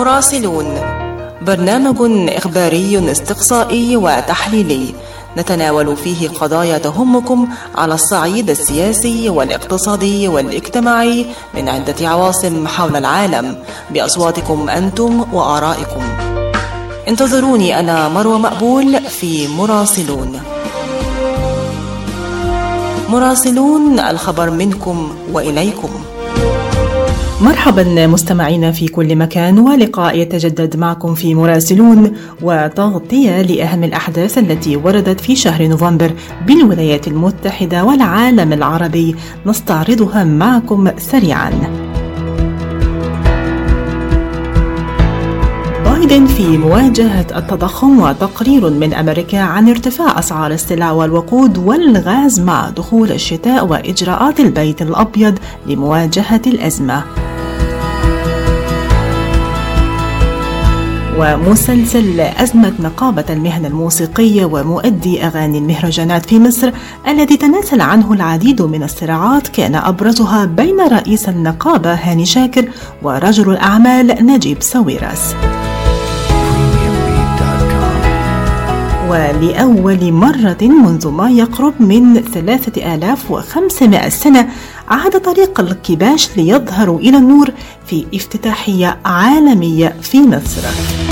مراسلون برنامج إخباري استقصائي وتحليلي. نتناول فيه قضايا تهمكم على الصعيد السياسي والاقتصادي والاجتماعي من عدة عواصم حول العالم. بأصواتكم أنتم وآرائكم. انتظروني أنا مروى مقبول في مراسلون. مراسلون الخبر منكم وإليكم. مرحبا مستمعينا في كل مكان ولقاء يتجدد معكم في مراسلون وتغطية لأهم الأحداث التي وردت في شهر نوفمبر بالولايات المتحدة والعالم العربي نستعرضها معكم سريعاً. بايدن في مواجهة التضخم وتقرير من أمريكا عن ارتفاع أسعار السلع والوقود والغاز مع دخول الشتاء وإجراءات البيت الأبيض لمواجهة الأزمة. ومسلسل أزمة نقابة المهنة الموسيقية ومؤدي أغاني المهرجانات في مصر الذي تناسل عنه العديد من الصراعات كان أبرزها بين رئيس النقابة هاني شاكر ورجل الأعمال نجيب ساويرس. ولأول مرة منذ ما يقرب من 3500 سنة عاد طريق الكباش ليظهر إلى النور في افتتاحية عالمية في مصر.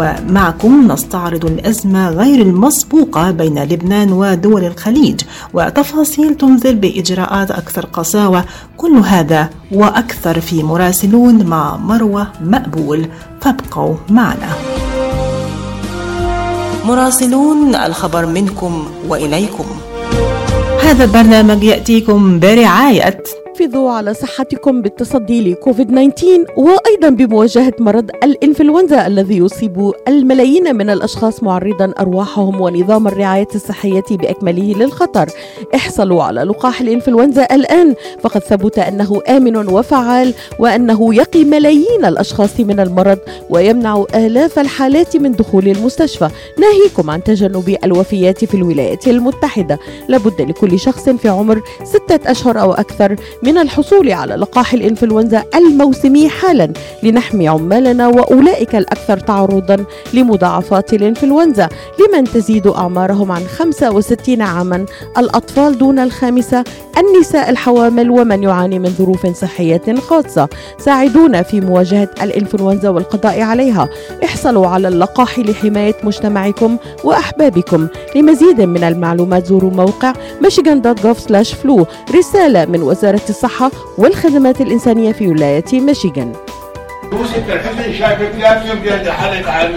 ومعكم نستعرض الأزمة غير المسبوقة بين لبنان ودول الخليج وتفاصيل تنذر بإجراءات أكثر قساوة. كل هذا وأكثر في مراسلون مع مروة مقبول. فابقوا معنا. مراسلون الخبر منكم وإليكم. هذا البرنامج يأتيكم برعاية حافظوا على صحتكم بالتصدي لكوفيد 19 وأيضا بمواجهة مرض الإنفلونزا الذي يصيب الملايين من الأشخاص معرضا أرواحهم ونظام الرعاية الصحية بأكمله للخطر. احصلوا على لقاح الإنفلونزا الآن فقد ثبت أنه آمن وفعال وأنه يقي ملايين الأشخاص من المرض ويمنع آلاف الحالات من دخول المستشفى ناهيكم عن تجنب الوفيات في الولايات المتحدة. لابد لكل شخص في عمر ستة أشهر أو أكثر من من الحصول على لقاح الإنفلونزا الموسمي حالا لنحمي عمالنا وأولئك الأكثر تعرضا لمضاعفات الإنفلونزا لمن تزيد أعمارهم عن 65 عاما. الأطفال دون الخامسة النساء الحوامل ومن يعاني من ظروف صحية خاصة ساعدونا في مواجهة الإنفلونزا والقضاء عليها. احصلوا على اللقاح لحماية مجتمعكم وأحبابكم. لمزيد من المعلومات زوروا موقع michigan.gov/flu رسالة من وزارة الصحة والخدمات الإنسانية في ولاية ميشيغان يوسف الحسن جاي حالك عالي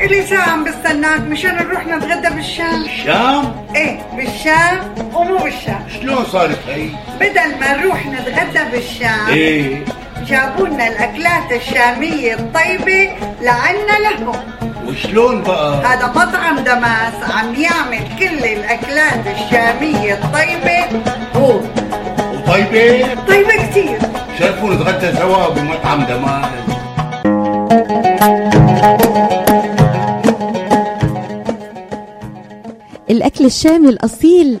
إلي ساعة عم بستناك مشان نروح نتغدى بالشام الشام؟ إيه بالشام ومو بالشام شلون صارت هي؟ بدل ما نروح نتغدى بالشام إيه جابوا لنا الأكلات الشامية الطيبة لعنا لهم وشلون بقى؟ هذا مطعم دماس عم يعمل كل الأكلات الشامية الطيبة هو وطيبة؟ طيبة كتير شرفوا نتغدى سوا بمطعم دماس الأكل الشامي الأصيل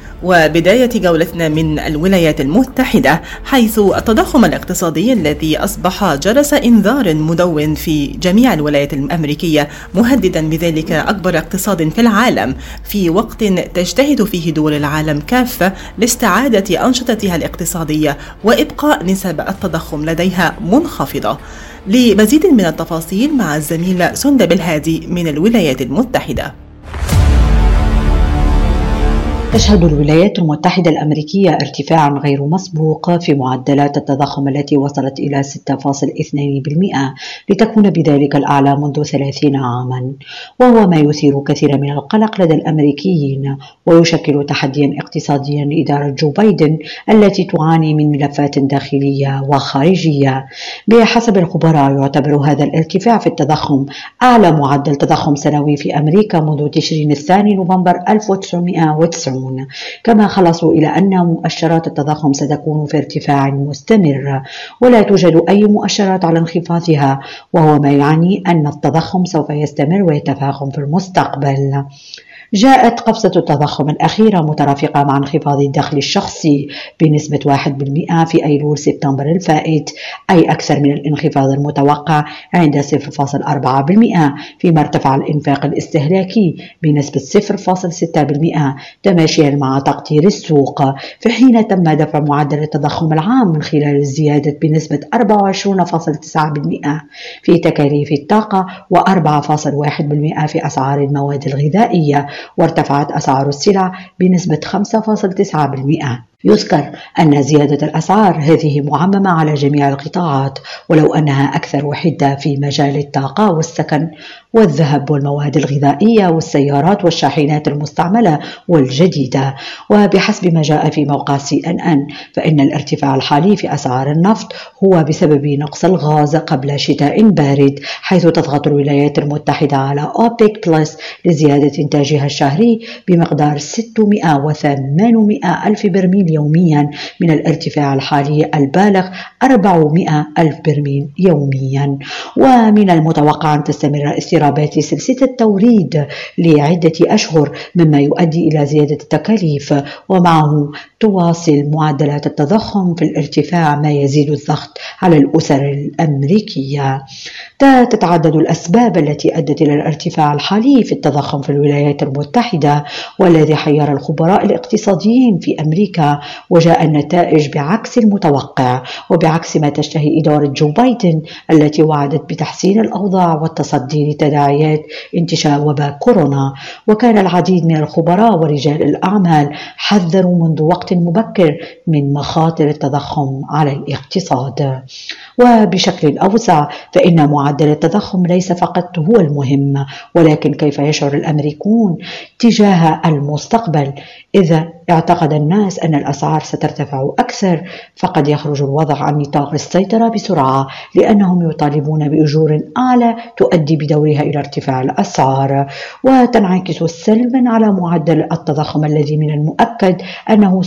وبداية جولتنا من الولايات المتحدة حيث التضخم الاقتصادي الذي أصبح جرس إنذار مدون في جميع الولايات الأمريكية مهددا بذلك أكبر اقتصاد في العالم. في وقت تجتهد فيه دول العالم كافة لاستعادة أنشطتها الاقتصادية وإبقاء نسب التضخم لديها منخفضة. لمزيد من التفاصيل مع الزميل سندب الهادي من الولايات المتحدة. تشهد الولايات المتحدة الأمريكية ارتفاعا غير مسبوق في معدلات التضخم التي وصلت إلى 6.2% لتكون بذلك الأعلى منذ 30 عاما. وهو ما يثير كثيرا من القلق لدى الأمريكيين ويشكل تحديا اقتصاديا لإدارة جو بايدن التي تعاني من ملفات داخلية وخارجية. بحسب الخبراء يعتبر هذا الارتفاع في التضخم أعلى معدل تضخم سنوي في أمريكا منذ تشرين الثاني نوفمبر 1990 يعلمون كما خلصوا إلى أن مؤشرات التضخم ستكون في ارتفاع مستمر ولا توجد أي مؤشرات على انخفاضها وهو ما يعني أن التضخم سوف يستمر ويتفاقم في المستقبل. جاءت قفزة التضخم الأخيرة مترافقة مع انخفاض الدخل الشخصي بنسبة 1% في أيلول سبتمبر الفائت أي أكثر من الانخفاض المتوقع عند 0.4% فيما ارتفع الإنفاق الاستهلاكي بنسبة 0.6% تماشيا مع تقدير السوق. في حين تم دفع معدل التضخم العام من خلال الزيادة بنسبة 24.9% في تكاليف الطاقة و4.1% في أسعار المواد الغذائية. وارتفعت أسعار السلع بنسبة 5.9% يذكر أن زيادة الأسعار هذه معممة على جميع القطاعات ولو أنها أكثر وحدة في مجال الطاقة والسكن والذهب والمواد الغذائية والسيارات والشاحنات المستعملة والجديدة. وبحسب ما جاء في موقع سي ان ان فإن الارتفاع الحالي في أسعار النفط هو بسبب نقص الغاز قبل شتاء بارد حيث تضغط الولايات المتحدة على أوبيك بلس لزيادة إنتاجها الشهري بمقدار 600 و 800 ألف برميل يوميا من الارتفاع الحالي البالغ 400 ألف برميل يوميا. ومن المتوقع أن تستمر اضطرابات سلسلة التوريد لعدة أشهر مما يؤدي إلى زيادة التكاليف. ومعه تواصل معدلات التضخم في الارتفاع ما يزيد الضغط على الأسر الأمريكية. تتعدد الأسباب التي أدت إلى الارتفاع الحالي في التضخم في الولايات المتحدة والذي حير الخبراء الاقتصاديين في أمريكا. وجاء النتائج بعكس المتوقع وبعكس ما تشتهي إدارة جو بايدن التي وعدت بتحسين الأوضاع والتصدي لتداعيات انتشار وباء كورونا. وكان العديد من الخبراء ورجال الأعمال حذروا منذ وقت مبكر من مخاطر التضخم على الاقتصاد. وبشكل أوسع فإن معدل التضخم ليس فقط هو المهم ولكن كيف يشعر الأمريكون تجاه المستقبل؟ إذا اعتقد الناس أن الأسعار سترتفع أكثر فقد يخرج الوضع عن نطاق السيطرة بسرعة لأنهم يطالبون بأجور أعلى تؤدي بدورها إلى ارتفاع الأسعار. وتنعكس سلبا على معدل التضخم الذي من المؤكد أنه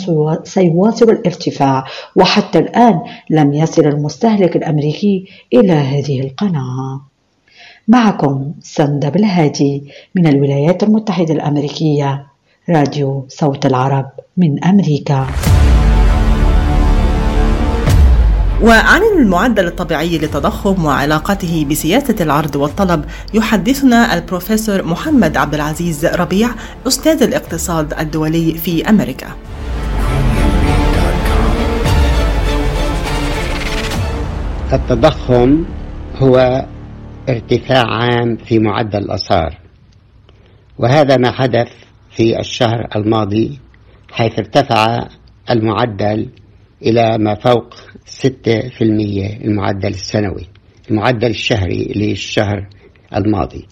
سيواصل الارتفاع وحتى الآن لم يصل المستهلك الأمريكي إلى هذه القناعة. معكم سندب الهادي من الولايات المتحدة الأمريكية. راديو صوت العرب من أمريكا وعن المعدل الطبيعي للتضخم وعلاقته بسياسة العرض والطلب يحدثنا البروفيسور محمد عبد العزيز ربيع أستاذ الاقتصاد الدولي في أمريكا. التضخم هو ارتفاع عام في معدل الأسعار وهذا ما حدث في الشهر الماضي حيث ارتفع المعدل إلى ما فوق 6% المعدل السنوي المعدل الشهري للشهر الماضي.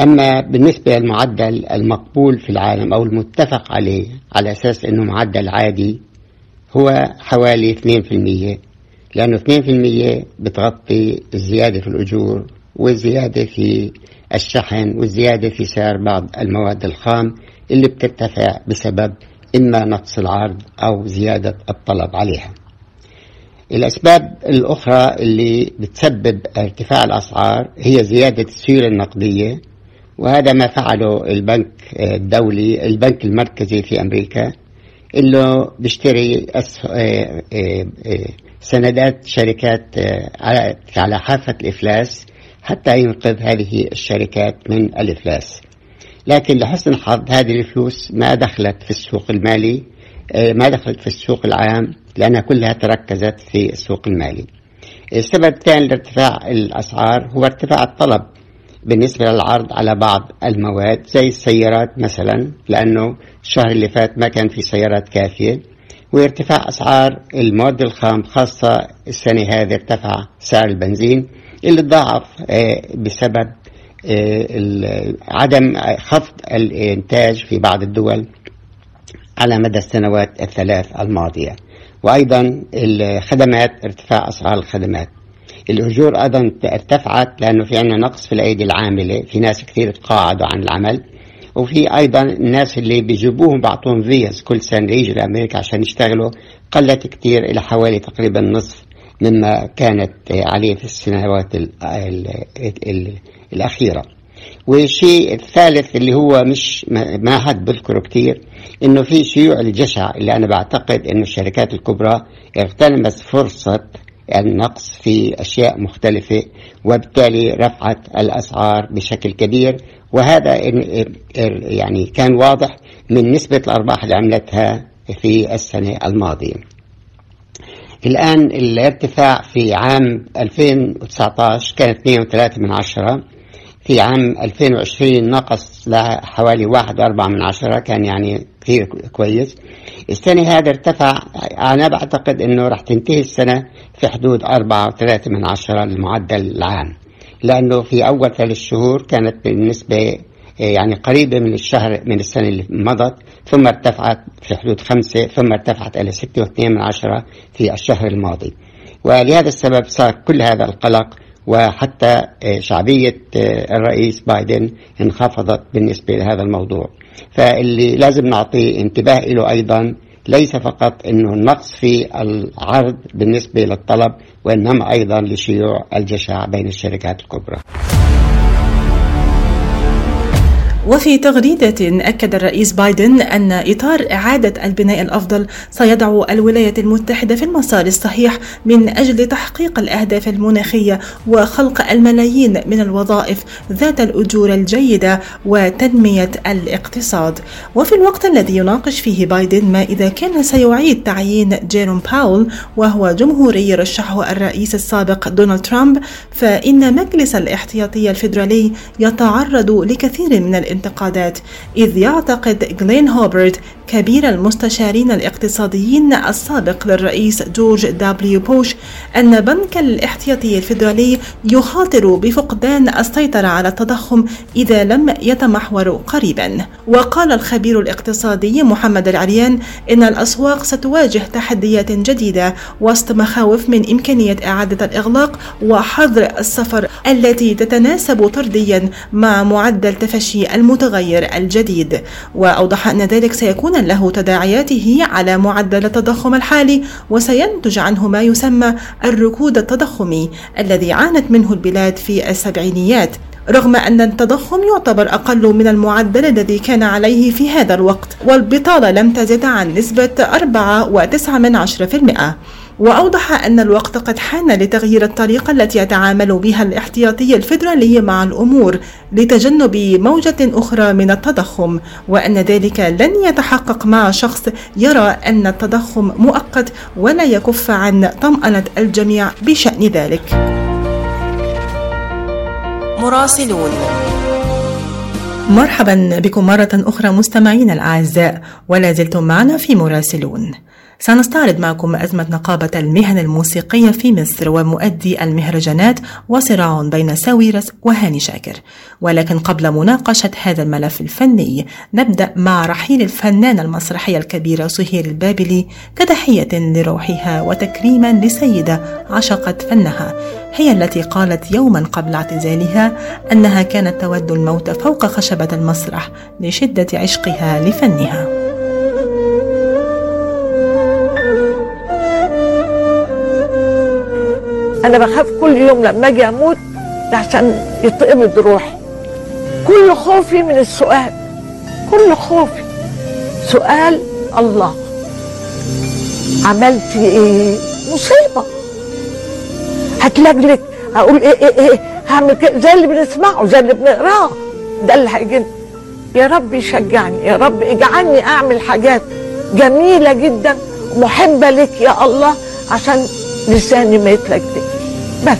أما بالنسبة للمعدل المقبول في العالم أو المتفق عليه على أساس أنه معدل عادي هو حوالي 2% لأنه 2% بتغطي الزيادة في الأجور والزيادة في الشحن والزيادة في سعر بعض المواد الخام اللي بترتفع بسبب إما نقص العرض أو زيادة الطلب عليها. الأسباب الأخرى اللي بتسبب ارتفاع الأسعار هي زيادة السيولة النقدية وهذا ما فعله البنك الدولي البنك المركزي في أمريكا اللي بيشتري آه، آه، آه، سندات شركات على حافة الإفلاس حتى ينقذ هذه الشركات من الإفلاس. لكن لحسن الحظ هذه الفلوس ما دخلت في السوق المالي آه، ما دخلت في السوق العام لأنها كلها تركزت في السوق المالي. السبب الثاني لارتفاع الأسعار هو ارتفاع الطلب بالنسبة للعرض على بعض المواد زي السيارات مثلا لأنه الشهر اللي فات ما كان في سيارات كافية. وارتفاع أسعار المواد الخام خاصة السنة هذه ارتفع سعر البنزين. اللي تضاعف آه، بسبب آه، عدم خفض الإنتاج في بعض الدول على مدى السنوات الثلاث الماضية. وأيضا الخدمات ارتفاع أسعار الخدمات. الأجور أيضا ارتفعت لأنه في عندنا نقص في الأيدي العاملة في ناس كثير تقاعدوا عن العمل. وفي أيضا الناس اللي بيجيبوهم بعطوهم فيز كل سنة يجوا لأمريكا عشان يشتغلوا قلت كثير إلى حوالي تقريبا نصف مما كانت عليه في السنوات ال ال ال الأخيرة والشيء الثالث اللي هو مش ما حد بذكره كثير إنه في شيوع الجشع اللي أنا بعتقد إنه الشركات الكبرى اغتنمت فرصة النقص في أشياء مختلفة وبالتالي رفعت الأسعار بشكل كبير وهذا يعني كان واضح من نسبة الأرباح اللي عملتها في السنة الماضية. الآن الارتفاع في عام 2019 كانت 2.3 من عشرة. في عام 2020 نقص لحوالي 1.4 من عشرة كان يعني كثير كويس. السنة هذا ارتفع أنا بعتقد أنه راح تنتهي السنة في حدود 4.3 من عشرة المعدل العام. لأنه في أول ثلاث شهور كانت بالنسبة يعني قريبة من الشهر من السنة اللي مضت. ثم ارتفعت في حدود خمسة ثم ارتفعت إلى ستة واثنين من عشرة في الشهر الماضي. ولهذا السبب صار كل هذا القلق وحتى شعبية الرئيس بايدن انخفضت بالنسبة لهذا الموضوع. فاللي لازم نعطيه انتباه له أيضا ليس فقط إنه النقص في العرض بالنسبة للطلب وإنما أيضا لشيوع الجشع بين الشركات الكبرى. وفي تغريدة أكد الرئيس بايدن أن إطار إعادة البناء الأفضل سيضع الولايات المتحدة في المسار الصحيح من أجل تحقيق الأهداف المناخية وخلق الملايين من الوظائف ذات الأجور الجيدة وتنمية الاقتصاد. وفي الوقت الذي يناقش فيه بايدن ما إذا كان سيعيد تعيين جيروم باول وهو جمهوري رشحه الرئيس السابق دونالد ترامب فإن مجلس الاحتياطي الفيدرالي يتعرض لكثير من الانتقادات إذ يعتقد جلين هوبرت كبير المستشارين الاقتصاديين السابق للرئيس جورج دبليو بوش أن بنك الاحتياطي الفيدرالي يخاطر بفقدان السيطرة على التضخم إذا لم يتمحور قريبا. وقال الخبير الاقتصادي محمد العريان إن الأسواق ستواجه تحديات جديدة وسط مخاوف من إمكانية إعادة الإغلاق وحظر السفر التي تتناسب طرديا مع معدل تفشي المتغير الجديد وأوضح أن ذلك سيكون له تداعياته على معدل التضخم الحالي وسينتج عنه ما يسمى الركود التضخمي الذي عانت منه البلاد في السبعينيات رغم أن التضخم يعتبر أقل من المعدل الذي كان عليه في هذا الوقت والبطالة لم تزد عن نسبة 4.9% وأوضح أن الوقت قد حان لتغيير الطريقة التي يتعامل بها الاحتياطي الفيدرالي مع الأمور لتجنب موجة أخرى من التضخم وأن ذلك لن يتحقق مع شخص يرى أن التضخم مؤقت ولا يكف عن طمأنة الجميع بشأن ذلك. مراسلون. مرحبا بكم مرة أخرى مستمعينا الأعزاء ولا زلتم معنا في مراسلون. سنستعرض معكم أزمة نقابة المهن الموسيقية في مصر ومؤدي المهرجانات وصراع بين ساويرس وهاني شاكر. ولكن قبل مناقشة هذا الملف الفني نبدأ مع رحيل الفنانة المسرحية الكبيرة سهير البابلي كتحية لروحها وتكريما لسيدة عشقت فنها. هي التي قالت يوما قبل اعتزالها أنها كانت تود الموت فوق خشبة المسرح لشدة عشقها لفنها. أنا بخاف كل يوم لما أجي أموت عشان يتقبض روحي. كل خوفي من السؤال كل خوفي. سؤال الله. عملت إيه؟ مصيبة. هتلجلج هقول إيه إيه إيه؟ هعمل كده. زي اللي بنسمعه زي اللي بنقراه. ده اللي هيجينا يا رب يشجعني يا رب اجعلني أعمل حاجات جميلة جدا محبة لك يا الله عشان لساني ما يتلجلج. بس.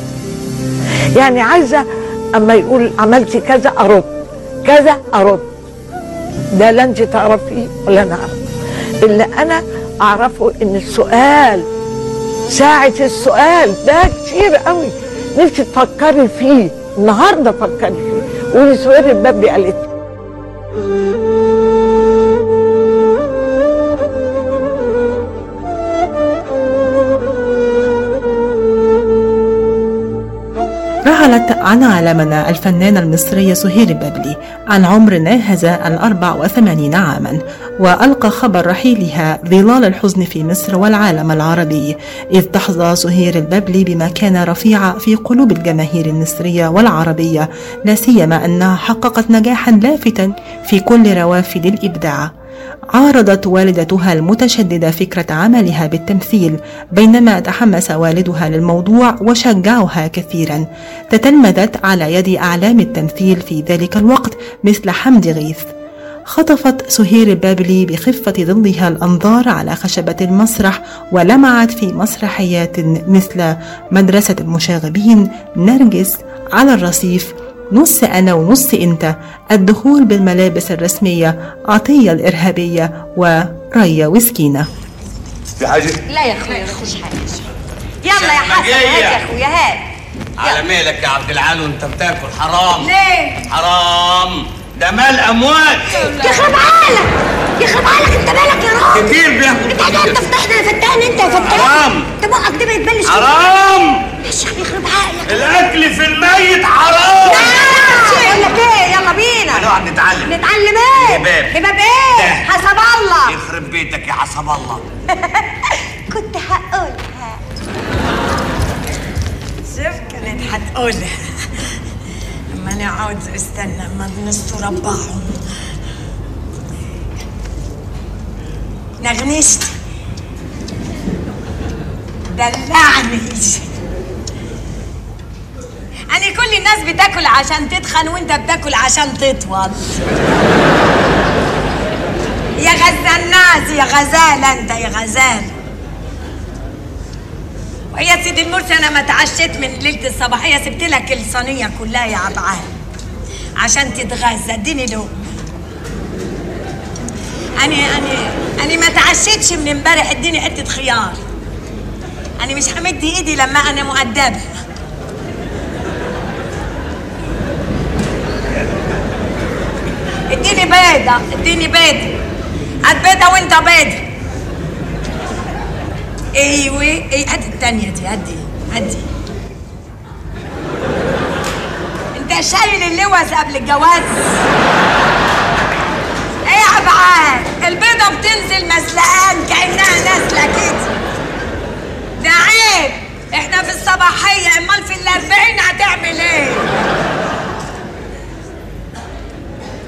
يعني عايزة أما يقول عملتي كذا أرد. كذا أرد. ده لا أنت تعرفيه ولا أنا أعرف. اللي أنا أعرفه إن السؤال ساعة السؤال ده كتير قوي. نفسي تفكري فيه. النهارده فكري فيه. سؤال الباب قالت رحلت عن عالمنا الفنانة المصرية سهير البابلي عن عمر ناهز الأربع وثمانين عاما وألقى خبر رحيلها ظلال الحزن في مصر والعالم العربي إذ تحظى سهير البابلي بمكانة رفيعة في قلوب الجماهير المصرية والعربية لا سيما أنها حققت نجاحا لافتا في كل روافد الإبداع. عارضت والدتها المتشددة فكرة عملها بالتمثيل بينما تحمس والدها للموضوع وشجعها كثيرا. تتلمذت على يد أعلام التمثيل في ذلك الوقت مثل حمد غيث. خطفت سهير البابلي بخفة ظلها الأنظار على خشبة المسرح ولمعت في مسرحيات مثل مدرسة المشاغبين نرجس على الرصيف نص أنا ونص أنت. الدخول بالملابس الرسمية عطية الإرهابية وريا وسكينة. في حاجة؟ لا يا أخويا مفيش حاجة. يلا يا حسن هات يا أخويا هات. على مالك يا عبد العال وأنت بتاكل؟ حرام. ليه؟ حرام. ده مال اموات يخرب عقلك. يخرب عقلك. انت مالك يا راجل؟ كتير بياكل انت قاعد تفتحنا يا فتان انت يا فتان حرام. انت بقك ده بيتبلش كده. حرام. ماشي يخرب عقلك. الأكل في الميت حرام. بقول لك إيه يلا بينا. هنقعد نتعلم. نتعلم إيه؟ هباب. هباب إيه؟ ده. حسب الله. يخرب بيتك يا حسب الله. كنت هقولها. شوف كانت هتقولها. اما نقعد أستنى اما بنستر ربعهم نغنشت دلعني أنا كل الناس بتاكل عشان تتخن وأنت بتاكل عشان تطول. يا غزال يا غزالة أنت يا غزال. ويا سيدي المرسي أنا ما اتعشيت من ليلة الصباحيه سبت لك الصينية كلها يا عبعال عشان تتغذى اديني لقمه أنا أنا أنا ما اتعشيتش من امبارح. اديني حتة خيار. أنا مش همد إيدي لما أنا مؤدبة. اديني بيضة اديني بيضة. هات بيضة وانت بيضة. أيوه إيه هات التانية دي هات دي هات دي أنت شايل اللوز قبل الجواز. إيه يا عبعال البيضة بتنزل مسلقان كأنها نازلة كده. ده عيب إحنا في الصباحية أمال في الأربعين هتعمل إيه؟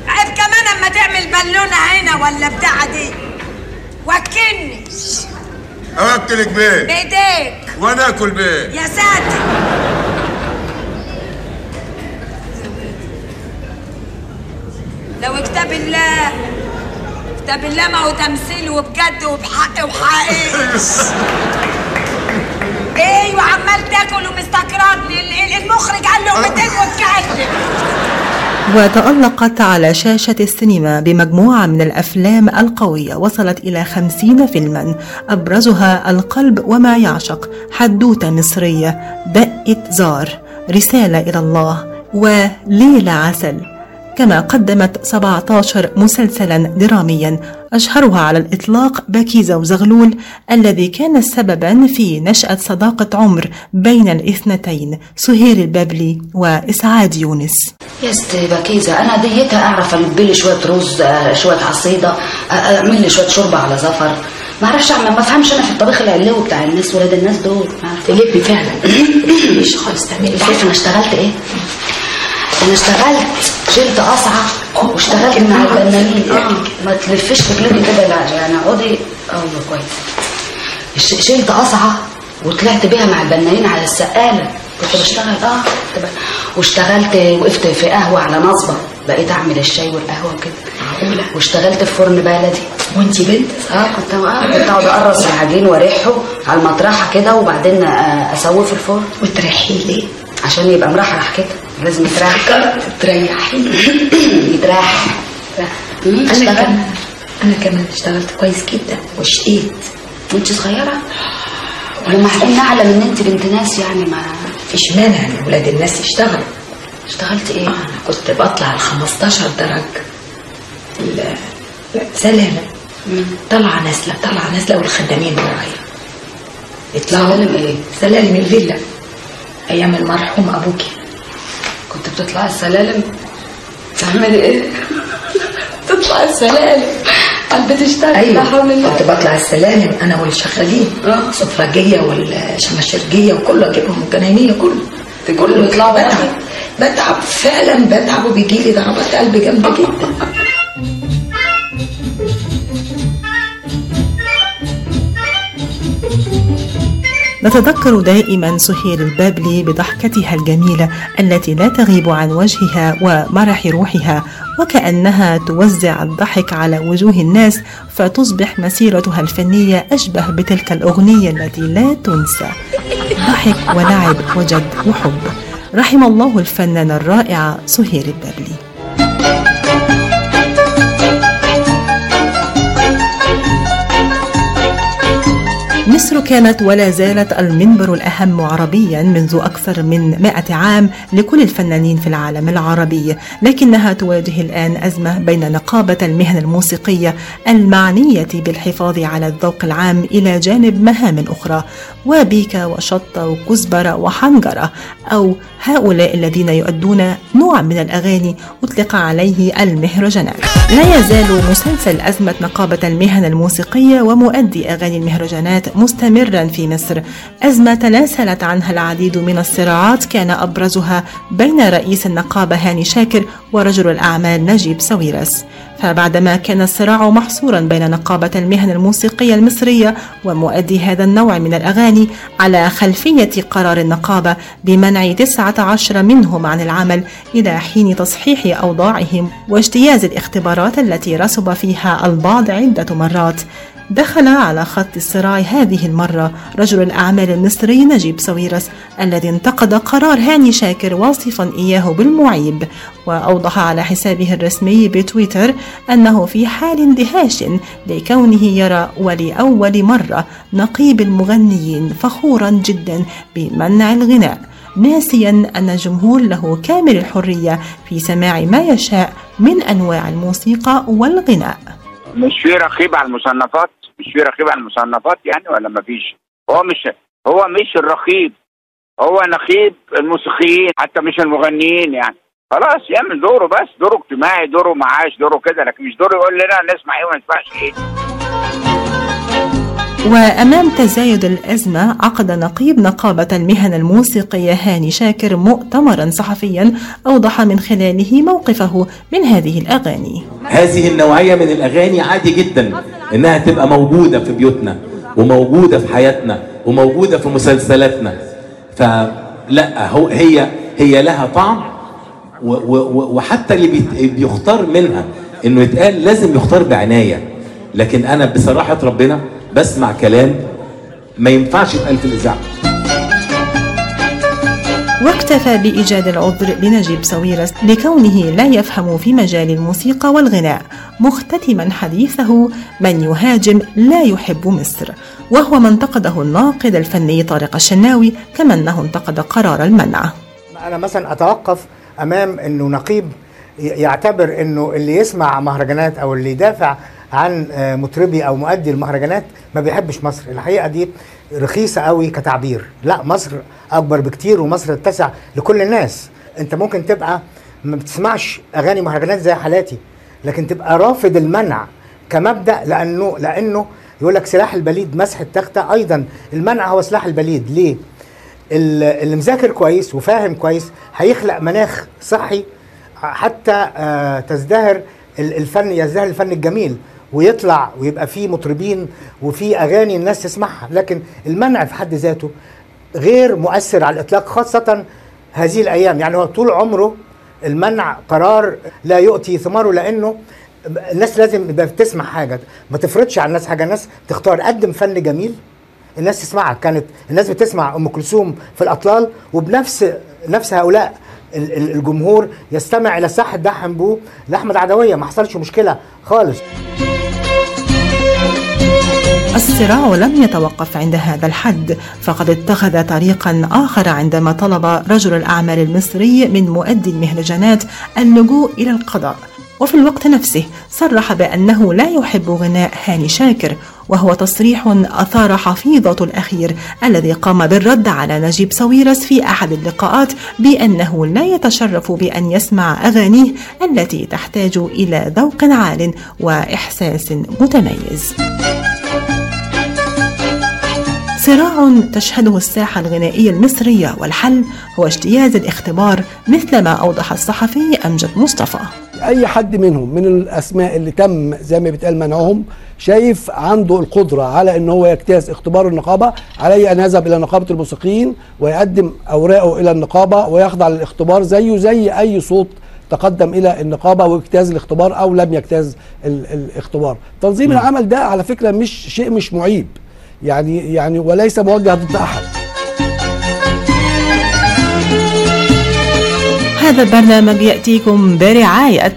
عيب كمان أما تعمل بالونة هنا ولا بتاع دي. وكني أوكلك بيه بايديك وأنا آكل بيه يا ساتر. لو كتاب الله كتاب الله ما هو تمثيل وبجد وبحق وحقيقي. أيوه عمال تاكل ال- المخرج قال له 200 واتكلم وتألقت على شاشة السينما بمجموعة من الأفلام القوية وصلت إلى خمسين فيلما. أبرزها القلب وما يعشق حدوتة مصرية دقة زار رسالة إلى الله وليلة عسل. كما قدمت 17 مسلسلا دراميا أشهرها على الإطلاق بكيزة وزغلول الذي كان سببا في نشأة صداقة عمر بين الاثنتين سهير البابلي وإسعاد يونس. يا ست بكيزة أنا ديتها أعرف ألب لي شوية رز آه، شوية عصيدة آه، أعمل لي شوية شوربة على زفر. ما أعرفش أعمل ما افهمش أنا في الطبيخ العلوي بتاع الناس ولاد الناس دول. تلبي فعلا. مش خالص تعملي. شايفه أنا اشتغلت إيه؟ أنا اشتغلت شلت قصعة واشتغلت مع البنانين آه. ما تلفيش رجليكي كده لا يعني اقعدي أيوه كويس. شلت قصعة وطلعت بيها مع البنانين على السقالة. كنت بشتغل آه كنت واشتغلت وقفت في قهوة على نصبة. بقيت أعمل الشاي والقهوة وكده. واشتغلت في فرن بلدي. وانتي بنت؟ آه كنت آه كنت أقعد أقرص العجين وأريحه على المطرحة كده وبعدين آه، اسويه في الفرن. وتريحيه ليه؟ عشان يبقى مرحرح كده. لازم يتريح تريحي. يتريح أنا كمان. أنا كمان اشتغلت كويس جدا وشقيت. وأنت صغيرة؟ ومعقول نعلم إن أنت بنت ناس يعني ما فيش مانع إن ولاد الناس يشتغلوا. اشتغلت إيه؟ أنا كنت بطلع ال 15 درجه سلالم طالعه نازلة طالعه نازلة والخدامين ورايا يطلعوا. سلالم إيه؟ سلالم الفيلا. أيام المرحوم أبوكي. كنت بتطلعي السلالم؟ تعملي إيه؟ تطلعي السلالم. قلبي تشتغل أيوه. لا حول الله. كنت بطلع السلالم أنا والشغالين. سفرجيه والشماشرجيه وكله أجيبهم الجناينيه كله كله يطلعوا بتعب بتعب فعلا بتعب وبيجي لي ضربات قلب جامدة جدا. نتذكر دائما سهير البابلي بضحكتها الجميلة التي لا تغيب عن وجهها ومرح روحها وكأنها توزع الضحك على وجوه الناس فتصبح مسيرتها الفنية أشبه بتلك الأغنية التي لا تنسى. ضحك ولعب وجد وحب. رحم الله الفنانة الرائعة سهير البابلي مصر كانت ولا زالت المنبر الأهم عربيا منذ أكثر من مائة عام لكل الفنانين في العالم العربي لكنها تواجه الآن أزمة بين نقابة المهن الموسيقية المعنية بالحفاظ على الذوق العام إلى جانب مهام أخرى وبيكا وشطة وكزبرة وحنجرة أو هؤلاء الذين يؤدون نوع من الأغاني أطلق عليه المهرجانات. لا يزال مسلسل أزمة نقابة المهن الموسيقية ومؤدي أغاني المهرجانات مستمرا في مصر. أزمة تناسلت عنها العديد من الصراعات كان أبرزها بين رئيس النقابة هاني شاكر ورجل الأعمال نجيب ساويرس. فبعدما كان الصراع محصورا بين نقابة المهن الموسيقية المصرية ومؤدي هذا النوع من الأغاني على خلفية قرار النقابة بمنع 19 منهم عن العمل إلى حين تصحيح أوضاعهم واجتياز الاختبارات التي رسب فيها البعض عدة مرات. دخل على خط الصراع هذه المرة رجل الأعمال المصري نجيب ساويرس الذي انتقد قرار هاني شاكر واصفا إياه بالمعيب. وأوضح على حسابه الرسمي بتويتر أنه في حال اندهاش لكونه يرى ولأول مرة نقيب المغنيين فخورا جدا بمنع الغناء ناسيا أن الجمهور له كامل الحرية في سماع ما يشاء من أنواع الموسيقى والغناء. مش في رقيب على المصنفات؟ مش في رقيب على المصنفات يعني ولا ما فيش؟ هو مش هو مش الرقيب. هو نقيب الموسيقيين حتى مش المغنيين يعني. خلاص يعمل دوره بس. دوره اجتماعي دوره معاش دوره كده لكن مش دوره يقول لنا نسمع إيه وما نسمعش إيه. وأمام تزايد الأزمة عقد نقيب نقابة المهن الموسيقية هاني شاكر مؤتمرا صحفيا أوضح من خلاله موقفه من هذه الأغاني. هذه النوعية من الأغاني عادي جدا إنها تبقى موجودة في بيوتنا وموجودة في حياتنا وموجودة في مسلسلاتنا. فلا هو هي هي لها طعم وحتى اللي بيختار منها إنه يتقال لازم يختار بعناية. لكن أنا بصراحة ربنا بسمع كلام ما ينفعش يتقال في الإذاعة. واكتفى بإيجاد العذر لنجيب ساويرس لكونه لا يفهم في مجال الموسيقى والغناء مختتما حديثه من يهاجم لا يحب مصر وهو ما انتقده الناقد الفني طارق الشناوي كما أنه انتقد قرار المنع. أنا مثلا أتوقف أمام إنه نقيب يعتبر إنه اللي يسمع مهرجانات أو اللي يدافع عن آه، مطربي أو مؤدي المهرجانات ما بيحبش مصر. الحقيقة دي رخيصة قوي كتعبير. لا مصر أكبر بكتير ومصر تتسع لكل الناس. أنت ممكن تبقى ما بتسمعش أغاني مهرجانات زي حالاتي لكن تبقى رافض المنع كمبدأ لأنه لأنه يقول لك سلاح البليد مسح التخته. أيضا المنع هو سلاح البليد. ليه؟ ال- اللي مذاكر كويس وفاهم كويس هيخلق مناخ صحي حتى آه، تزدهر ال- الفن يزدهر الفن الجميل ويطلع ويبقى فيه مطربين وفيه أغاني الناس تسمعها. لكن المنع في حد ذاته غير مؤثر على الإطلاق خاصة هذه الأيام. يعني هو طول عمره المنع قرار لا يؤتي ثماره لأنه الناس لازم يبقى تسمع حاجة. ما تفرضش على الناس حاجة. الناس تختار قدم فن جميل الناس تسمعك كانت الناس بتسمع أم كلثوم في الأطلال وبنفس نفس هؤلاء الجمهور يستمع إلى الصح الدحم بو لأحمد عدوية. ما حصلش مشكلة خالص. الصراع لم يتوقف عند هذا الحد فقد اتخذ طريقا آخر عندما طلب رجل الأعمال المصري من مؤدي المهرجانات اللجوء إلى القضاء. وفي الوقت نفسه صرح بأنه لا يحب غناء هاني شاكر وهو تصريح أثار حفيظة الأخير الذي قام بالرد على نجيب ساويرس في أحد اللقاءات بأنه لا يتشرف بأن يسمع أغانيه التي تحتاج إلى ذوق عال وإحساس متميز. صراع تشهده الساحة الغنائية المصرية والحل هو اجتياز الاختبار مثل ما أوضح الصحفي أمجد مصطفى أي حد منهم من الأسماء اللي تم زي ما بيتقال منعهم شايف عنده القدرة على إن هو يجتاز اختبار النقابة عليه أن يذهب إلى نقابة الموسيقيين ويقدم أوراقه إلى النقابة ويخضع للاختبار زيه زي أي صوت تقدم إلى النقابة واجتاز الاختبار أو لم يجتاز ال- الاختبار تنظيم م. العمل ده على فكرة مش شيء مش معيب يعني يعني وليس موجه ضد أحد هذا البرنامج يأتيكم برعاية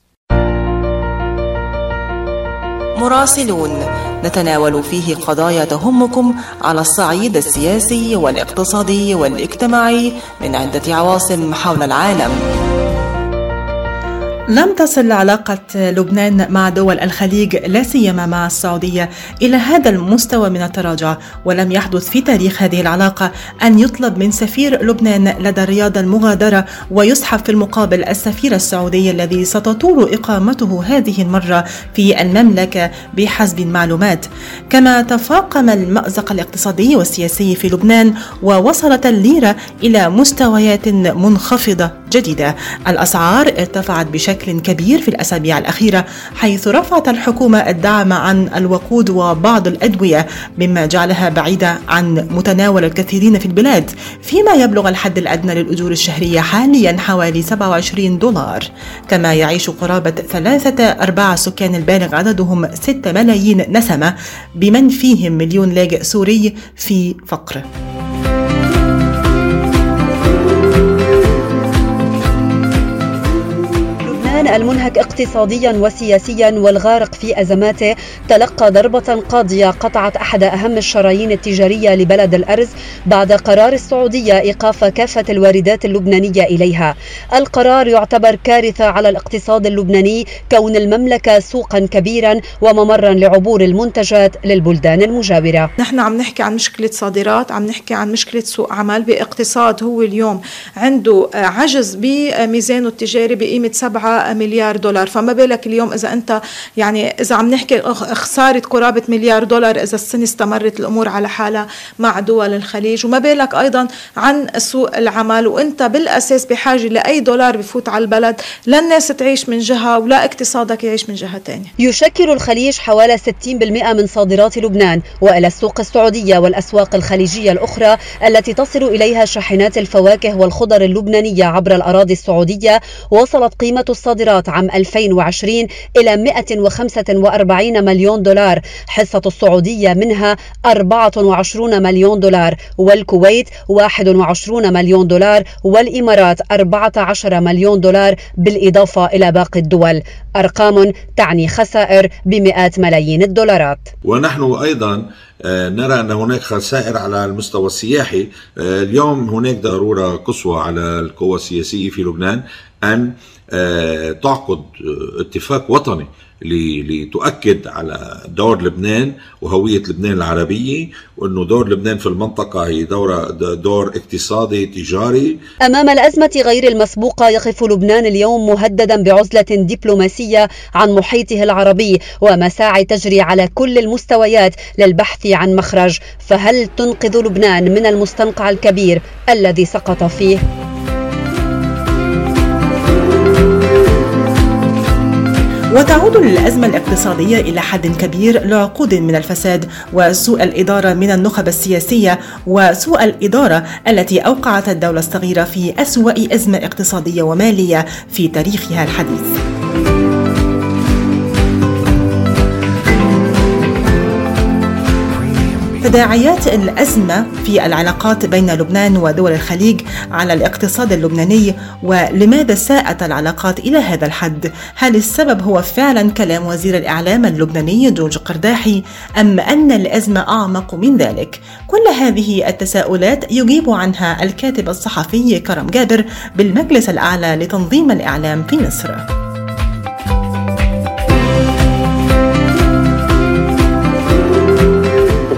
مراسلون نتناول فيه قضايا تهمكم على الصعيد السياسي والاقتصادي والاجتماعي من عدة عواصم حول العالم. لم تصل علاقة لبنان مع دول الخليج لا سيما مع السعودية. إلى هذا المستوى من التراجع ولم يحدث في تاريخ هذه العلاقة أن يطلب من سفير لبنان لدى الرياض المغادرة ويسحب في المقابل السفير السعودي الذي ستطول إقامته هذه المرة في المملكة بحسب المعلومات. كما تفاقم المأزق الاقتصادي والسياسي في لبنان ووصلت الليرة إلى مستويات منخفضة جديدة. الأسعار ارتفعت بشكل كبير في الأسابيع الأخيرة حيث رفعت الحكومة الدعم عن الوقود وبعض الأدوية مما جعلها بعيدة عن متناول الكثيرين في البلاد فيما يبلغ الحد الأدنى للأجور الشهرية حاليا حوالي 27 دولار. كما يعيش قرابة ثلاثة أرباع سكان البالغ عددهم 6 ملايين نسمة بمن فيهم مليون لاجئ سوري في فقر. المنهك اقتصاديا وسياسيا والغارق في أزماته تلقى ضربة قاضية قطعت أحد أهم الشرايين التجارية لبلد الأرز بعد قرار السعودية إيقاف كافة الواردات اللبنانية إليها. القرار يعتبر كارثة على الاقتصاد اللبناني كون المملكة سوقا كبيرا وممرا لعبور المنتجات للبلدان المجاورة. نحن عم نحكي عن مشكلة صادرات، عم نحكي عن مشكلة سوق عمل باقتصاد هو اليوم عنده عجز بميزانه التجاري بقيمة 7 بقى مليار دولار. فما بالك اليوم إذا أنت يعني إذا عم نحكي خسارة قرابة مليار دولار إذا السنة استمرت الأمور على حالها مع دول الخليج. وما بالك أيضا عن سوق العمل. وأنت بالأساس بحاجة لأي دولار بفوت على البلد لا الناس تعيش من جهة ولا اقتصادك يعيش من جهة ثانية يشكل الخليج حوالي 60% من صادرات لبنان وإلى السوق السعودية والأسواق الخليجية الأخرى التي تصل إليها شاحنات الفواكه والخضر اللبنانية عبر الأراضي السعودية. وصلت قيمة الصادرات عام 2020 إلى 145 مليون دولار. حصة السعودية منها 24 مليون دولار والكويت 21 مليون دولار والإمارات 14 مليون دولار بالإضافة إلى باقي الدول. أرقام تعني خسائر بمئات ملايين الدولارات. ونحن أيضا آه، نرى أن هناك خسائر على المستوى السياحي. آه، اليوم هناك ضرورة قصوى على القوى السياسية في لبنان أن آه، تعقد اتفاق وطني لتؤكد على دور لبنان وهوية لبنان العربية وأنه دور لبنان في المنطقة هي دور, دور اقتصادي تجاري أمام الأزمة غير المسبوقة يقف لبنان اليوم مهددا بعزلة دبلوماسية عن محيطه العربي ومساعي تجري على كل المستويات للبحث عن مخرج فهل تنقذ لبنان من المستنقع الكبير الذي سقط فيه؟ وتعود الأزمة الاقتصادية إلى حد كبير لعقود من الفساد وسوء الإدارة من النخب السياسية وسوء الإدارة التي أوقعت الدولة الصغيرة في أسوأ أزمة اقتصادية ومالية في تاريخها الحديث. تداعيات الأزمة في العلاقات بين لبنان ودول الخليج على الاقتصاد اللبناني ولماذا ساءت العلاقات إلى هذا الحد؟ هل السبب هو فعلا كلام وزير الإعلام اللبناني جورج قرداحي أم أن الأزمة أعمق من ذلك؟ كل هذه التساؤلات يجيب عنها الكاتب الصحفي كرم جابر بالمجلس الأعلى لتنظيم الإعلام في مصر.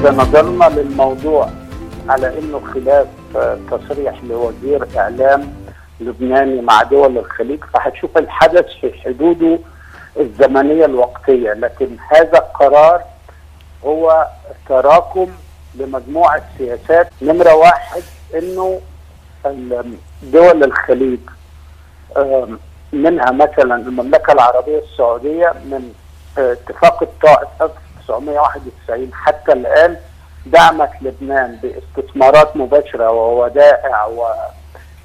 إذا نظرنا للموضوع على إنه خلاف تصريح لوزير إعلام لبناني مع دول الخليج فهتشوف الحدث في حدوده الزمنية الوقتية لكن هذا القرار هو تراكم لمجموعة سياسات. نمرة واحد إنه دول الخليج منها مثلا المملكة العربية السعودية من اتفاق الطائف 1991 حتى الآن دعمت لبنان باستثمارات مباشرة وودائع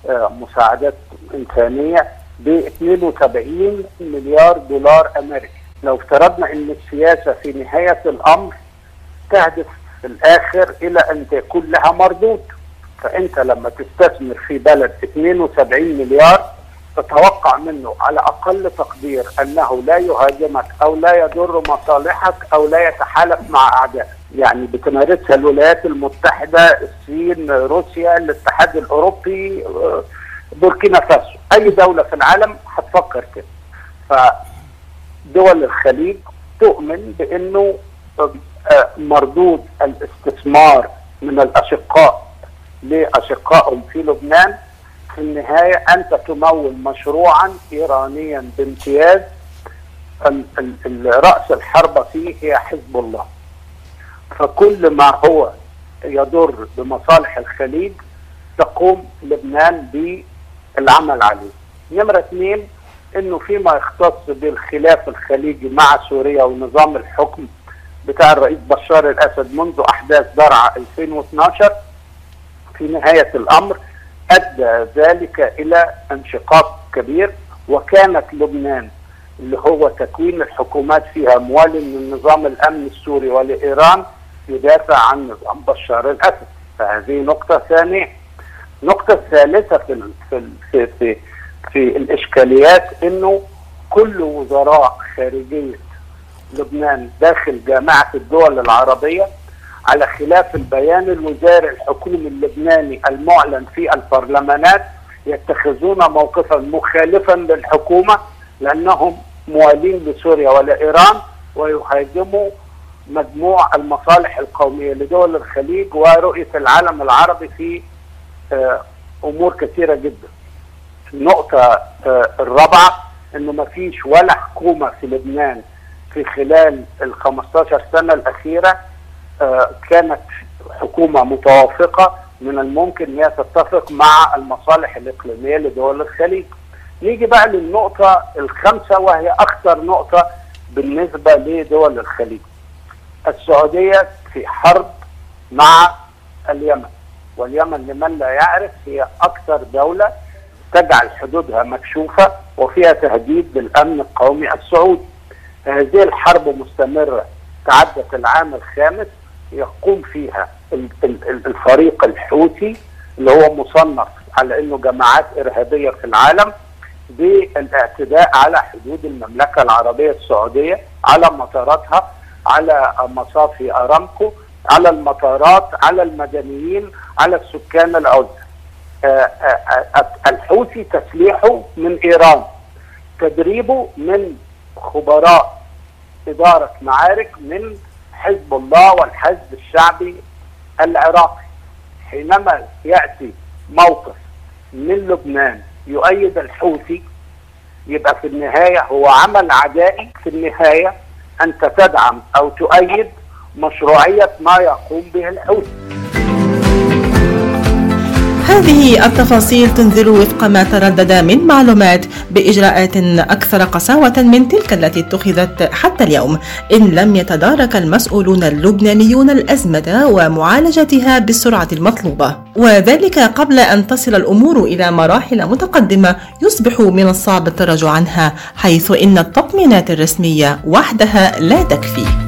ومساعدات إنسانية ب 72 مليار دولار أمريكي. لو افترضنا أن السياسة في نهاية الأمر تهدف في الآخر إلى أن تكون لها مردود فأنت لما تستثمر في بلد 72 مليار تتوقع منه على أقل تقدير أنه لا يهاجمك أو لا يضر مصالحك أو لا يتحالف مع أعدائك، يعني بتمارسها الولايات المتحدة، الصين، روسيا، الاتحاد الأوروبي، بوركينا فاسو، أي دولة في العالم هتفكر كده. فدول الخليج تؤمن بأنه مردود الاستثمار من الأشقاء لأشقائهم في لبنان. في النهاية أنت تمول مشروعا إيرانيا بامتياز. رأس الحربة فيه هي حزب الله. فكل ما هو يضر بمصالح الخليج تقوم لبنان بالعمل عليه. نمرة اثنين إنه فيما يختص بالخلاف الخليجي مع سوريا ونظام الحكم بتاع الرئيس بشار الأسد منذ أحداث درعا 2012 في نهاية الأمر أدى ذلك إلى انشقاق كبير وكانت لبنان اللي هو تكوين الحكومات فيها موالي من نظام الامن السوري ولإيران يدافع عن نظام بشار الأسد. فهذه نقطة ثانية. النقطه الثالثه في في في, في الإشكاليات إنه كل وزراء خارجية لبنان داخل جامعة الدول العربية على خلاف البيان الوزاري الحكومي اللبناني المعلن في البرلمانات يتخذون موقفا مخالفا للحكومة لأنهم موالين لسوريا ولإيران ويهاجموا مجموع المصالح القومية لدول الخليج ورؤية العالم العربي في أمور كثيرة جدا. النقطة الرابعة إنه ما فيش ولا حكومة في لبنان في خلال ال 15 سنة الأخيرة آه، كانت حكومة متوافقة من الممكن هي تتفق مع المصالح الإقليمية لدول الخليج. نيجي بقى للنقطة الخامسة وهي أخطر نقطة بالنسبة لدول الخليج. السعودية في حرب مع اليمن واليمن لمن لا يعرف هي أكثر دولة تجعل حدودها مكشوفة وفيها تهديد بالأمن القومي السعودي. هذه الحرب مستمرة تعدت العام الخامس يقوم فيها ال- ال- الفريق الحوثي اللي هو مصنف على إنه جماعات إرهابية في العالم بالاعتداء على حدود المملكة العربية السعودية على مطاراتها على مصافي أرامكو على المطارات على المدنيين على السكان العزل آه، آه، آه، الحوثي تسليحه من إيران تدريبه من خبراء إدارة معارك من حزب الله والحزب الشعبي العراقي. حينما يأتي موقف من لبنان يؤيد الحوثي يبقى في النهاية هو عمل عدائي. في النهاية أنت تدعم أو تؤيد مشروعية ما يقوم به الحوثي. هذه التفاصيل تنذر وفق ما تردد من معلومات بإجراءات أكثر قساوة من تلك التي اتخذت حتى اليوم. إن لم يتدارك المسؤولون اللبنانيون الأزمة ومعالجتها بالسرعة المطلوبة. وذلك قبل أن تصل الأمور إلى مراحل متقدمة يصبح من الصعب التراجع عنها حيث إن التطمينات الرسمية وحدها لا تكفي.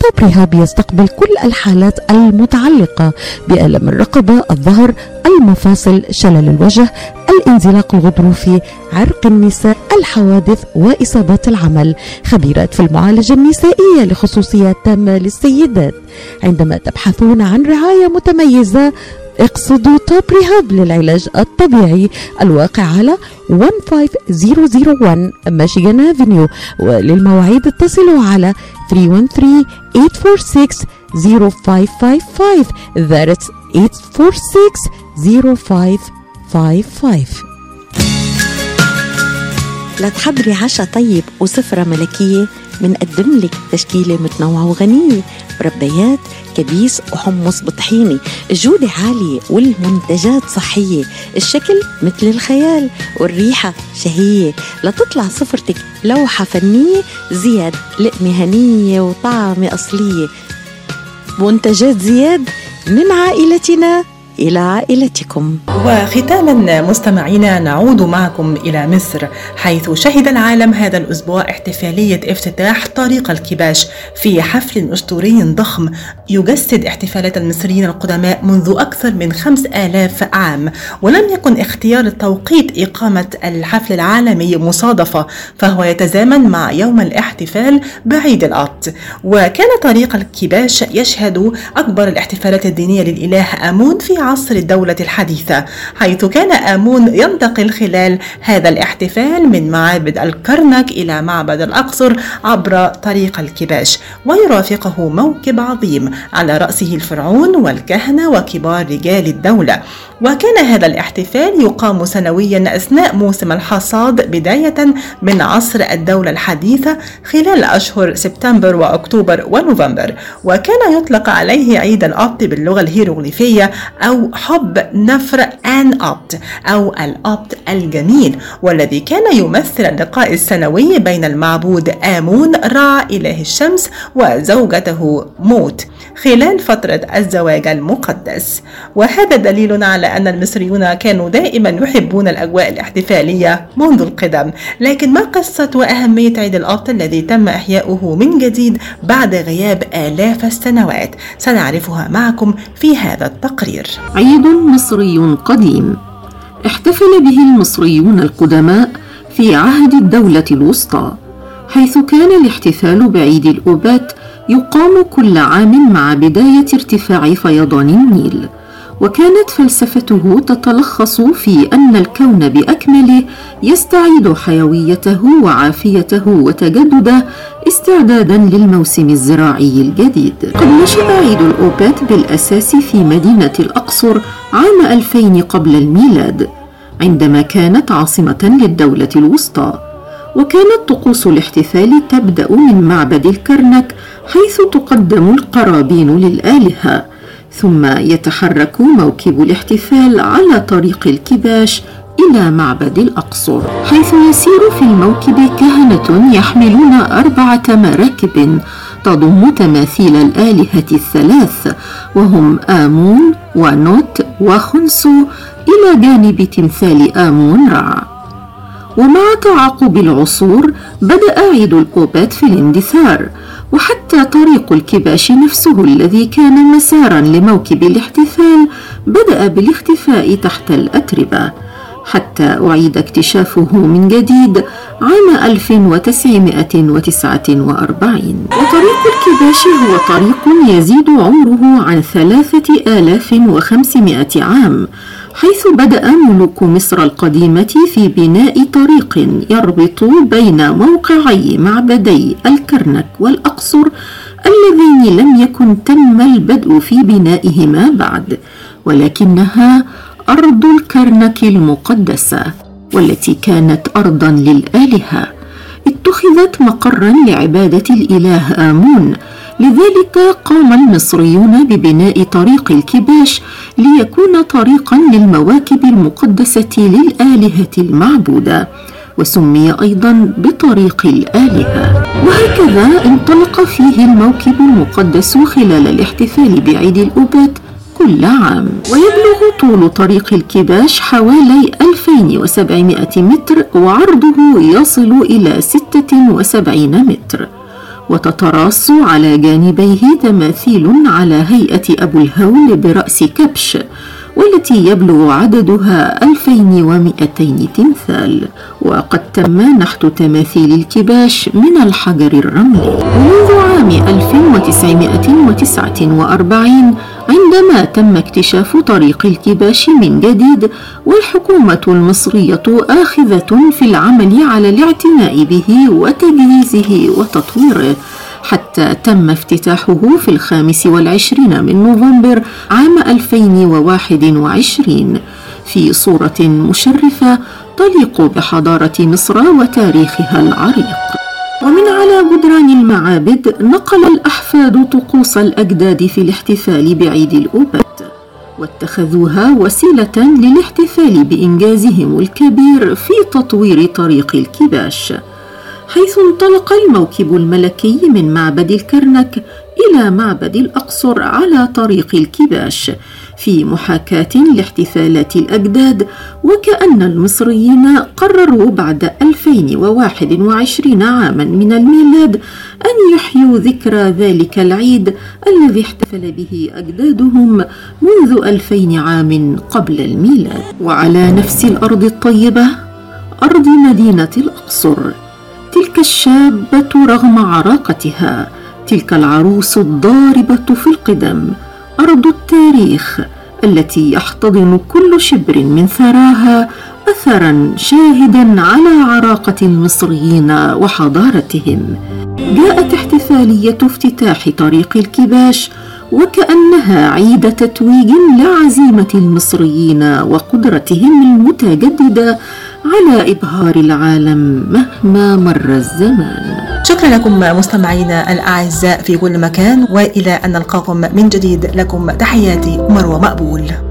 طب رهاب يستقبل كل الحالات المتعلقة بألم الرقبة الظهر المفاصل شلل الوجه الانزلاق الغضروفي عرق النساء الحوادث وإصابات العمل. خبيرات في المعالجة النسائية لخصوصيات تامة للسيدات. عندما تبحثون عن رعاية متميزة اقصدوا توب ريهاب للعلاج الطبيعي الواقع على 15001 ميشيغان افنيو وللمواعيد اتصلوا على 313 846 0555 that's 846 0555 لتحضري عشاء طيب وسفرة ملكية منقدم لك تشكيلة متنوعة وغنية. مربيات كبيس وحمص بطحيني الجودة عالية والمنتجات صحية. الشكل مثل الخيال والريحة شهية. لتطلع سفرتك لوحة فنية زياد لقمة هنية وطعمة أصلية. منتجات زياد من عائلتنا. إلى عائلتكم وختاما مستمعينا نعود معكم إلى مصر حيث شهد العالم هذا الأسبوع احتفالية افتتاح طريق الكباش في حفل أسطوري ضخم يجسد احتفالات المصريين القدماء منذ أكثر من خمس آلاف عام. ولم يكن اختيار التوقيت إقامة الحفل العالمي مصادفة فهو يتزامن مع يوم الاحتفال بعيد الأط وكان طريق الكباش يشهد أكبر الاحتفالات الدينية للإله آمون في عصر الدولة الحديثة حيث كان آمون ينتقل خلال هذا الاحتفال من معابد الكرنك إلى معبد الأقصر عبر طريق الكباش ويرافقه موكب عظيم على رأسه الفرعون والكهنة وكبار رجال الدولة. وكان هذا الاحتفال يقام سنويا أثناء موسم الحصاد بداية من عصر الدولة الحديثة خلال أشهر سبتمبر وأكتوبر ونوفمبر. وكان يطلق عليه عيد الأبط باللغة الهيروغليفية أو حب نفر آن أبط أو الأبط الجميل والذي كان يمثل اللقاء السنوي بين المعبود آمون رع إله الشمس وزوجته موت. خلال فترة الزواج المقدس. وهذا دليل على أن المصريون كانوا دائما يحبون الأجواء الاحتفالية منذ القدم. لكن ما قصة وأهمية عيد الأبط الذي تم إحياؤه من جديد بعد غياب آلاف السنوات؟ سنعرفها معكم في هذا التقرير. عيد مصري قديم. احتفل به المصريون القدماء في عهد الدولة الوسطى حيث كان الاحتفال بعيد الأوبات يقام كل عام مع بداية ارتفاع فيضان النيل. وكانت فلسفته تتلخص في أن الكون باكمله يستعيد حيويته وعافيته وتجدده استعدادا للموسم الزراعي الجديد. قد نشأ عيد الأوبات بالأساس في مدينة الأقصر عام 2000 قبل الميلاد عندما كانت عاصمة للدولة الوسطى. وكانت طقوس الاحتفال تبدأ من معبد الكرنك حيث تقدم القرابين للآلهة. ثم يتحرك موكب الاحتفال على طريق الكباش إلى معبد الأقصر حيث يسير في الموكب كهنة يحملون أربعة مراكب تضم تماثيل الآلهة الثلاث وهم آمون ونوت وخنسو إلى جانب تمثال آمون رع. ومع تعاقب العصور بدأ عيد الأوبات في الاندثار وحتى طريق الكباش نفسه الذي كان مسارا لموكب الاحتفال بدأ بالاختفاء تحت الأتربة. حتى أعيد اكتشافه من جديد عام 1949 وطريق الكباش هو طريق يزيد عمره عن ثلاثة آلاف وخمسمائة عام. حيث بدأ ملوك مصر القديمة في بناء طريق يربط بين موقعي معبدي الكرنك والأقصر اللذين لم يكن تم البدء في بنائهما بعد ولكنها أرض الكرنك المقدسة والتي كانت أرضا للآلهة. اتخذت مقرا لعبادة الإله آمون. لذلك قام المصريون ببناء طريق الكباش ليكون طريقا للمواكب المقدسة للآلهة المعبودة وسمي أيضا بطريق الآلهة. وهكذا انطلق فيه الموكب المقدس خلال الاحتفال بعيد الابات كل عام ويبلغ طول طريق الكباش حوالي 2700 متر وعرضه يصل إلى 76 متر. وتتراص على جانبيه تماثيل على هيئة أبو الهول برأس كبش والتي يبلغ عددها 2200 تمثال. وقد تم نحت تماثيل الكباش من الحجر الرملي. ومنذ عام 1949 عندما تم اكتشاف طريق الكباش من جديد والحكومة المصرية آخذة في العمل على الاعتناء به وتجهيزه وتطويره. حتى تم افتتاحه في الخامس والعشرين من نوفمبر عام 2021 في صورة مشرفة تليق بحضارة مصر وتاريخها العريق. ومن على جدران المعابد نقل الأحفاد طقوس الأجداد في الاحتفال بعيد الأوبات واتخذوها وسيلة للاحتفال بإنجازهم الكبير في تطوير طريق الكباش. حيث انطلق الموكب الملكي من معبد الكرنك إلى معبد الأقصر على طريق الكباش في محاكاة لاحتفالات الأجداد وكأن المصريين قرروا بعد 2021 عاما من الميلاد أن يحيوا ذكرى ذلك العيد الذي احتفل به أجدادهم منذ 2000 عام قبل الميلاد. وعلى نفس الأرض الطيبة أرض مدينة الأقصر. تلك الشابة رغم عراقتها تلك العروس الضاربة في القدم أرض التاريخ التي يحتضن كل شبر من ثراها أثرا شاهدا على عراقة المصريين وحضارتهم. جاءت احتفالية افتتاح طريق الكباش وكأنها عيد تتويج لعزيمة المصريين وقدرتهم المتجددة على إبهار العالم مهما مر الزمان. شكرا لكم مستمعينا الأعزاء في كل مكان وإلى أن نلقاكم من جديد لكم تحياتي مروة مقبول